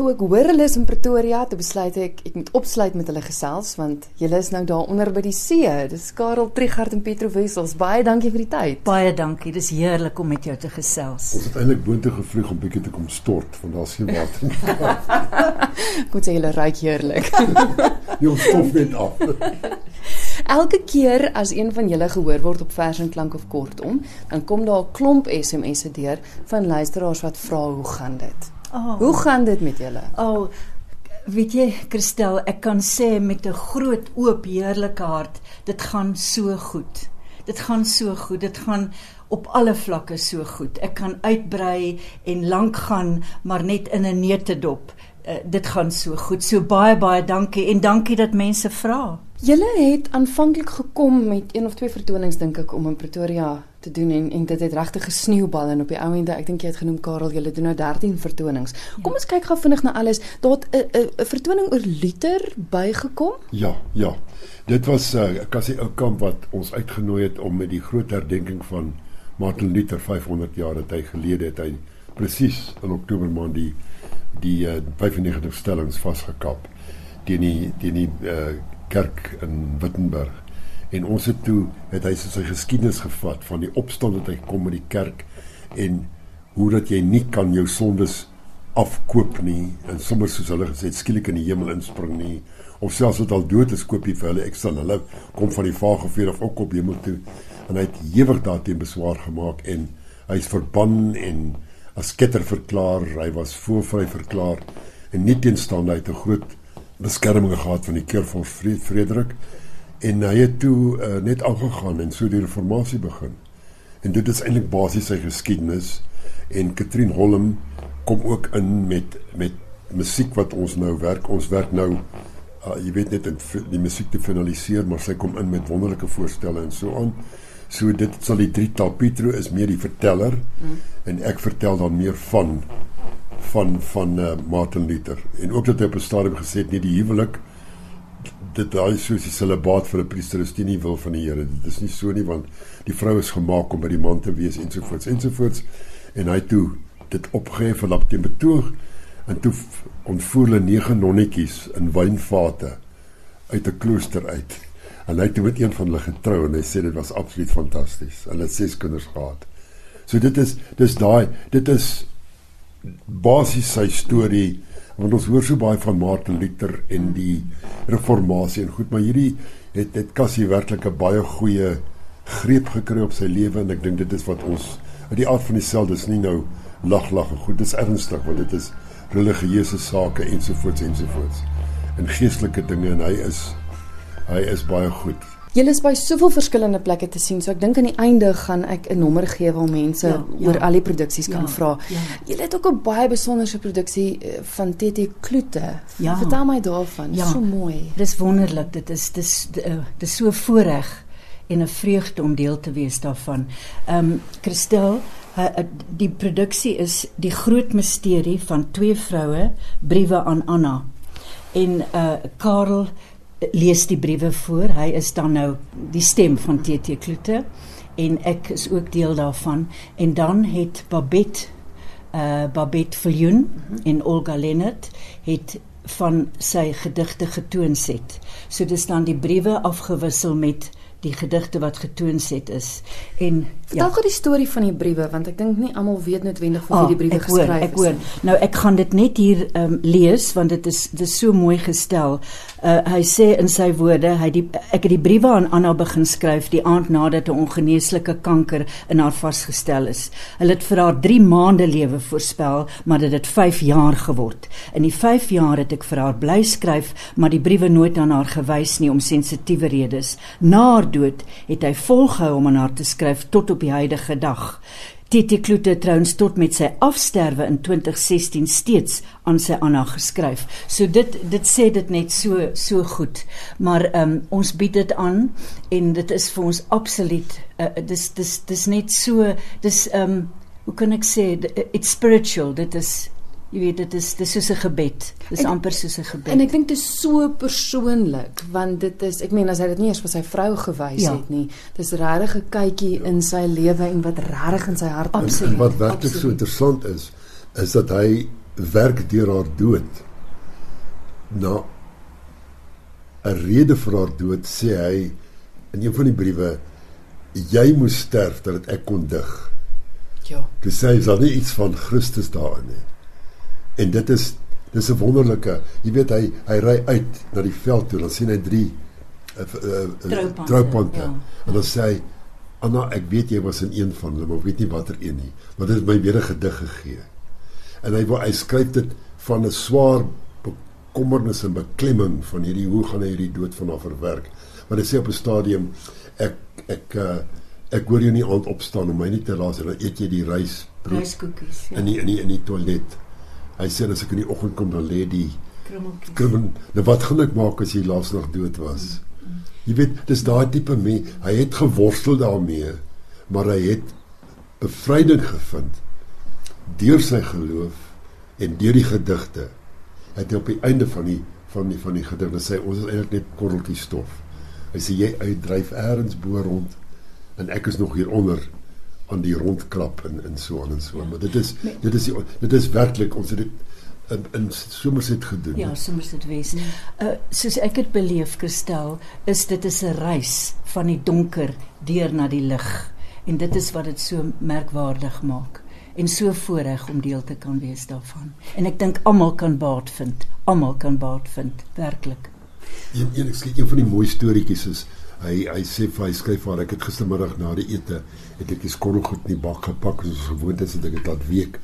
toe ek hoor hulle is in Pretoria, toe besluit ek ek moet opsluit met hulle gesels want julle is nou daar onder by die see. Dis Karel Trigard en Pietro Wessels. Baie dankie vir die tyd. Baie dankie. Dis heerlik om met jou te gesels. Ons het eintlik boontoe gevlieg om bietjie te kom stort want daar's geen water nie. Ek moet sê julle ruik heerlik. Jy stof net af. Elke keer as een van julle gehoor word op vers en klank of kortom, dan kom daar 'n klomp SMS'e deur van luisteraars wat vra hoe gaan dit? Oh. Hoe gaan dit met julle? Oh, weet jy, Christel, ek kan sê met 'n groot oop heerlike hart, dit gaan so goed. Dit gaan so goed. Dit gaan op alle vlakke so goed. Ek kan uitbrei en lank gaan, maar net in 'n neutedop. Uh, dit gaan so goed. So baie baie dankie en dankie dat mense vra. Julle het aanvanklik gekom met een of twee vertonings dink ek om in Pretoria te doen en en dit het regtig gesneeubal en op die ou ende ek dink jy het genoem Karel julle doen nou 13 vertonings. Kom ons kyk gou vinnig na alles. Daar het 'n 'n vertoning oor Luther bygekom. Ja, ja. Dit was 'n uh, kassie ou kamp wat ons uitgenooi het om met die groot herdenking van Martin Luther 500 jaar het hy gelede het hy presies in Oktober maand die die uh, 95 stellings vasgekap teen die teen die uh, kerk in Wittenberg. En ons het toe het hy sy geskiedenis gevat van die opstand wat hy kom met die kerk en hoe dat jy nie kan jou sondes afkoop nie en sommer soos hulle gesê skielik in die hemel inspring nie. Of selfs wat al dood is koop jy vir hulle ekstra hulle kom van die vagevuur af ook op hemel toe. En hy het ewig daarteen beswaar gemaak en hy's verban en as ketter verklaar hy was voorvry verklaar en nie teenstaande het 'n groot beskerming gehad van die keurvorst Frederik en hy het toe uh, net aangegaan en so die reformatie begin. En dit is eintlik basies sy geskiedenis en Katrien Holm kom ook in met met musiek wat ons nou werk. Ons werk nou uh, jy weet net die musiek te finaliseer, maar sy kom in met wonderlike voorstelle en so aan. So dit sal die drie taal Pietro is meer die verteller mm. en ek vertel dan meer van van van uh, Martin Luther en ook dat hy op 'n stadium gesê het nie die huwelik dit daai soos die celibaat vir 'n priester is nie wil van die Here. Dit is nie so nie want die vrou is gemaak om by die man te wees ensovoorts ensovoorts en hy toe dit opgehef vir op teen betoog en toe ontvoer hulle nege nonnetjies in wynvate uit 'n klooster uit. En hy toe met een van hulle getrou en hy sê dit was absoluut fantasties. Hulle het ses kinders gehad. So dit is dis daai dit is basies sy storie want ons hoor so baie van Martin Luther en die reformatie en goed maar hierdie het het Cassie werklik 'n baie goeie greep gekry op sy lewe en ek dink dit is wat ons uit die aard van dieselfde is nie nou lag lag goed dis ernstig want dit is religieuse sake ensovoorts ensovoorts en geestelike dinge en hy is hy is baie goed Julle is by soveel verskillende plekke te sien, so ek dink aan die einde gaan ek 'n nommer gee waar mense ja, ja, oor al die produksies kan ja, vra. Ja. Julle het ook 'n baie besonderse produksie eh, van TT Kloete. Ja. Vertel my daarvan. Ja. So mooi. Dis wonderlik. Dit is dis dis so voorreg en 'n vreugde om deel te wees daarvan. Ehm um, Christel, uh, die produksie is die groot misterie van twee vroue, briewe aan Anna. En uh Karel lees die briewe voor. Hy is dan nou die stem van TT Kloete en ek is ook deel daarvan. En dan het Babette uh Babette Viljoen mm -hmm. en Olga Lennert het van sy gedigte getoon set. So dis dan die briewe afgewissel met die gedigte wat getoon set is. En vertel ja. gou die storie van die briewe want ek dink nie almal weet noodwendig hoe ah, die briewe geskryf is. Ek hoor. Nou ek gaan dit net hier um, lees want dit is dit is so mooi gestel. Uh, hy sê in sy woorde, hy die ek het die briewe aan Anna begin skryf die aand nadat 'n ongeneeslike kanker in haar vasgestel is. Hulle het vir haar 3 maande lewe voorspel, maar dit het 5 jaar geword. In die 5 jaar het ek vir haar bly skryf, maar die briewe nooit aan haar gewys nie om sensitiewe redes. Na haar dood het hy volgehou om aan haar te skryf tot op die huidige dag. Titi Kloete trouens tot met sy afsterwe in 2016 steeds aan sy Anna geskryf. So dit dit sê dit net so so goed. Maar um, ons bied dit aan en dit is vir ons absoluut uh, dis dis dis net so dis um, hoe kan ek sê it's spiritual. Dit is Jy weet dit is dis soos 'n gebed. Dis amper soos 'n gebed. En ek dink dit is so persoonlik want dit is ek meen as hy dit nie eers vir sy vrou gewys ja. het nie. Dis regtig 'n kykie ja. in sy lewe en wat regtig in sy hart absoluut. Wat werklik so interessant is is dat hy werk deur haar dood na 'n rede vir haar dood sê hy in een van die briewe jy moes sterf dat ek kon dig. Ja. Dis sê is daar nie iets van Christus daarin nie. En dit is dis 'n wonderlike, jy weet hy hy ry uit na die veld toe, dan sien hy drie uh, uh, Troupante, troupante. ja. En dan sê hy Anna, ek weet jy was in een van hulle, maar ek weet nie watter een nie. Maar dit het my weer 'n gedig gegee. En hy wil hy skryf dit van 'n swaar bekommernis en beklemming van hierdie hoe gaan hy hierdie dood van haar verwerk. Maar hy sê op 'n stadium ek ek uh, ek hoor jou nie aand opstaan om my nie te laat en dan eet jy die rys Ryskoekies. Ja. in die in die in die toilet. Hy sê as ek in die oggend kom dan lê die krummeltjies. kribbel. Nou wat gaan ek maak as jy laas nog dood was? Jy weet, dis daai tipe mens. Hy het geworstel daarmee, maar hy het bevryding gevind deur sy geloof en deur die gedigte. Het hy op die einde van die van die van die gedigte sê ons is eintlik net korreltjies stof. Hy sê jy uitdryf eers bo rond en ek is nog hier onder aan die rondklap en en so aan en so. Ja. Maar dit is dit is die, dit is werklik ons het dit in, in Somerset gedoen. Ja, soms dit wees. Uh soos ek dit beleef, Kristel, is dit is 'n reis van die donker deur na die lig. En dit is wat dit so merkwaardig maak en so voorreg om deel te kan wees daarvan. En ek dink almal kan baat vind. Almal kan baat vind, werklik. Een een ek skryf een van die mooi storieetjies is hy hy sê vir hy skryf vir ek het gistermiddag na die ete het ek die skorrelgoed in die bak gepak soos gewoonte is het ek dit laat week.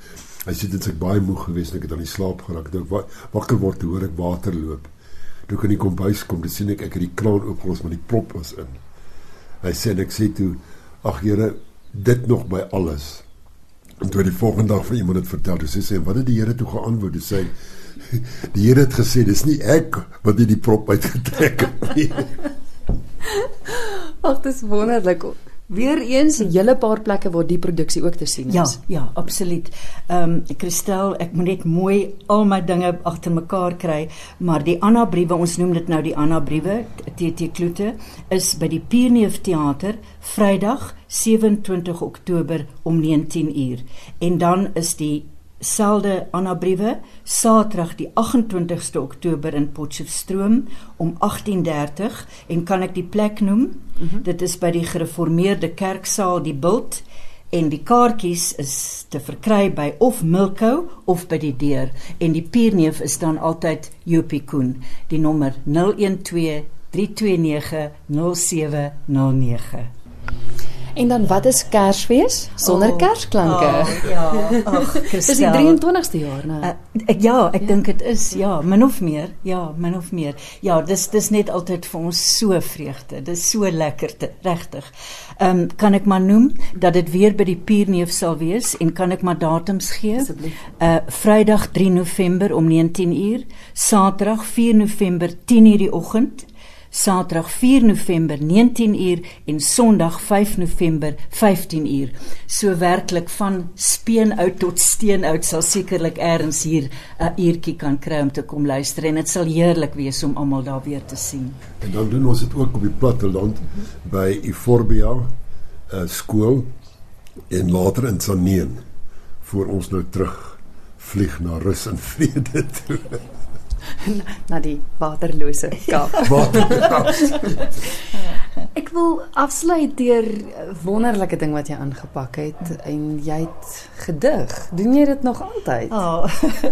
Hy sê dit ek baie moeg geweest en ek het aan die slaap geraak. Toe ek wa wakker word toe hoor ek water loop. Toe ek in die kombuis kom, dan sien ek ek het die kraan oopgelos maar die prop was in. Hy sê en ek sê toe ag Here, dit nog by alles. En toe die volgende dag vir iemand dit vertel, toe sê sy wat het die Here toe geantwoord? Hy sê die Here het gesê dis nie ek wat die, die prop uitgetrek het nie. Ag, dis wonderlik. Weereens 'n hele paar plekke waar die produksie ook te sien Ja, is. ja, absoluut. Ehm um, Christel, ek moet net mooi al my dinge agter mekaar kry, maar die Anna briewe, ons noem dit nou die Anna briewe, TT Kloete, is by die Pierneef Theater Vrydag 27 Oktober om 19uur. En dan is die selde Anna briewe Saterdag die 28ste Oktober in Potchefstroom om 18:30 en kan ek die plek noem? Mm -hmm. Dit is by die gereformeerde kerksaal die Bult en die kaartjies is te verkry by of Milko of by die deur en die pierneef is dan altyd Jopie Koen die nommer 012 329 0709 En dan wat is Kersfees sonder oh, kersklanke? Oh, ja, ag, Dis die 23ste jaar, né? Uh, ek ja, ek ja. dink dit is ja, min of meer. Ja, min of meer. Ja, dis dis net altyd vir ons so vreugde. Dis so lekker, regtig. Ehm um, kan ek maar noem dat dit weer by die Pierneef sal wees en kan ek maar datums gee? Asseblief. Uh Vrydag 3 November om 19uur, Saterdag 4 November 10uur die oggend. Saterdag 4 November 19uur en Sondag 5 November 15uur. So werklik van speen oud tot steen oud sal sekerlik eers hier 'n uurtjie kan kry om te kom luister en dit sal heerlik wees om almal daar weer te sien. En dan doen ons dit ook op die platteland by Euphorbia uh, skool en later in Saneen voor ons nou terug vlieg na rus en vrede toe. Na die waterlose Kaap. Ek wil afsluit deur 'n wonderlike ding wat jy aangepak het en jy het gedig. Doen jy dit nog altyd? Oh,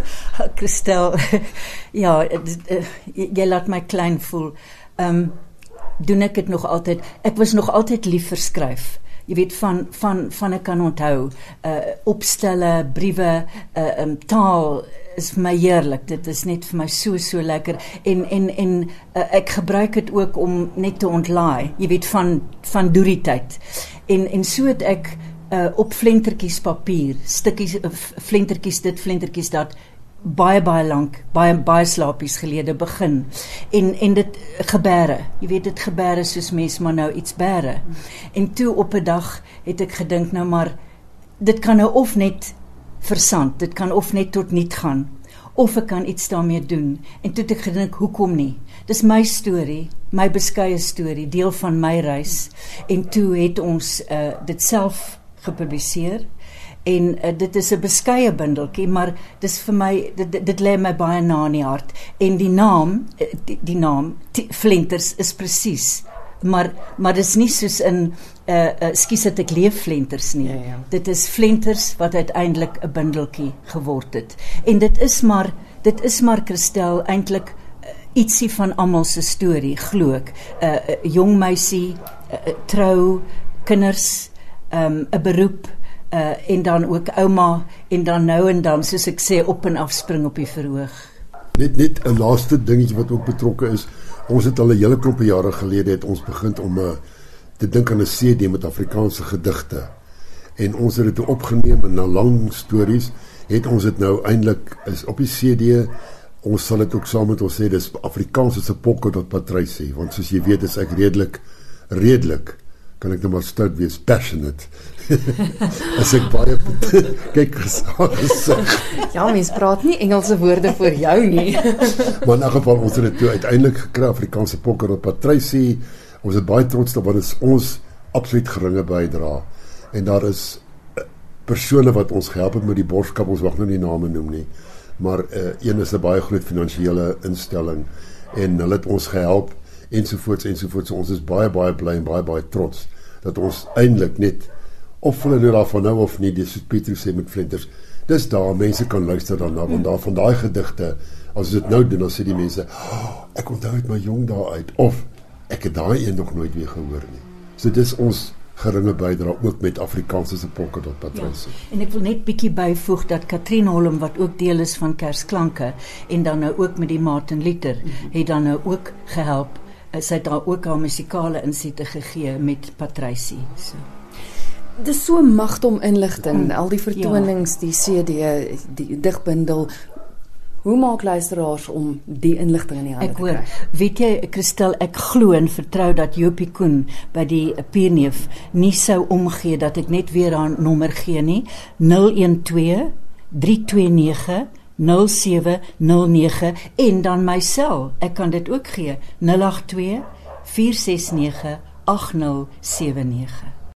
Christel, ja, dit, uh, jy, jy laat my klein voel. Ehm um, doen ek dit nog altyd. Ek was nog altyd lief vir skryf. Jy weet van van van ek kan onthou, uh opstelle, briewe, uh um, taal is vir my heerlik. Dit is net vir my so so lekker en en en uh, ek gebruik dit ook om net te ontlaai. Jy weet van van doorie tyd. En en so het ek uh, op flentertjies papier, stukkies uh, flentertjies dit, flentertjies dat baie baie lank, baie baie slaapies gelede begin. En en dit gebeure. Jy weet dit gebeure soos mens maar nou iets bære. En toe op 'n dag het ek gedink nou maar dit kan nou of net versand. Dit kan of net tot niet gaan of ek kan iets daarmee doen. En toe het ek gedink, hoekom nie? Dis my storie, my beskeie storie, deel van my reis. En toe het ons uh dit self gepubliseer en uh, dit is 'n beskeie bundeltjie maar dis vir my dit, dit, dit lê my baie na in die hart. En die naam uh, die, die naam Flenters is presies. Maar maar dis nie soos in 'n uh, uh, skies het ek leef Flenters nie. Ja, ja. dit is Flenters wat uiteindelik 'n bundeltjie geword het. En dit is maar dit is maar Christel eintlik uh, ietsie van almal se storie glo ek. 'n uh, uh, jong meisie uh, uh, trou kinders 'n um, beroep uh, en dan ook ouma en dan nou en dan soos ek sê op en af spring op die verhoog. Net net 'n laaste dingetjie wat ook betrokke is. Ons het al 'n hele klompe jare gelede het ons begin om 'n uh, te dink aan 'n CD met Afrikaanse gedigte. En ons het dit opgeneem en na lang stories het ons dit nou eintlik is op die CD. Ons sal dit ook saam met ons sê dis Afrikaans is 'n pokke tot Patrisie want soos jy weet is ek redelik redelik kan ek net maar stout wees passionate. As ek baie kyk gesig. Ja, mens praat nie Engelse woorde vir jou nie. maar in 'n geval ons het dit toe uiteindelik gekry Afrikaanse pokker op Patrisie. Ons is baie trots daarop want dit is ons absoluut geringe bydrae. En daar is eh, persone wat ons gehelp het met die borskap, ons wag nou nie name noem nie. Maar uh, een is 'n baie groot finansiële instelling en hulle het ons gehelp ensovoorts ensovoorts. So ons is baie baie bly en baie baie trots dat ons eintlik net of hulle nou daarvan nou of nie, dis Pieter sê met Flinters. Dis daar mense kan luister daarna want daar van daai gedigte as dit nou doen dan sê die mense, oh, ek onthou dit my jong dae uit of ek het daai een nog nooit weer gehoor nie. So dis ons geringe bydrae ook met Afrikaanse se pokke tot Patrisie. Ja, en ek wil net bietjie byvoeg dat Katrien Holm wat ook deel is van Kersklanke en dan nou ook met die Martin Luther mm -hmm. het dan nou ook gehelp. Sy het daar ook haar musikale insette gegee met Patrisie. So. Dis so magtom inligting, al die vertonings, ja. die CD, die digbundel. Hoe maak luisteraars om die inligting in die hande ek te hoor, kry? weet jy Christel, ek glo en vertrou dat Jopie Koen by die Pierneef nie sou omgee dat ek net weer haar nommer gee nie. 012 329 0709 en dan my sel. Ek kan dit ook gee. 082 469 8079.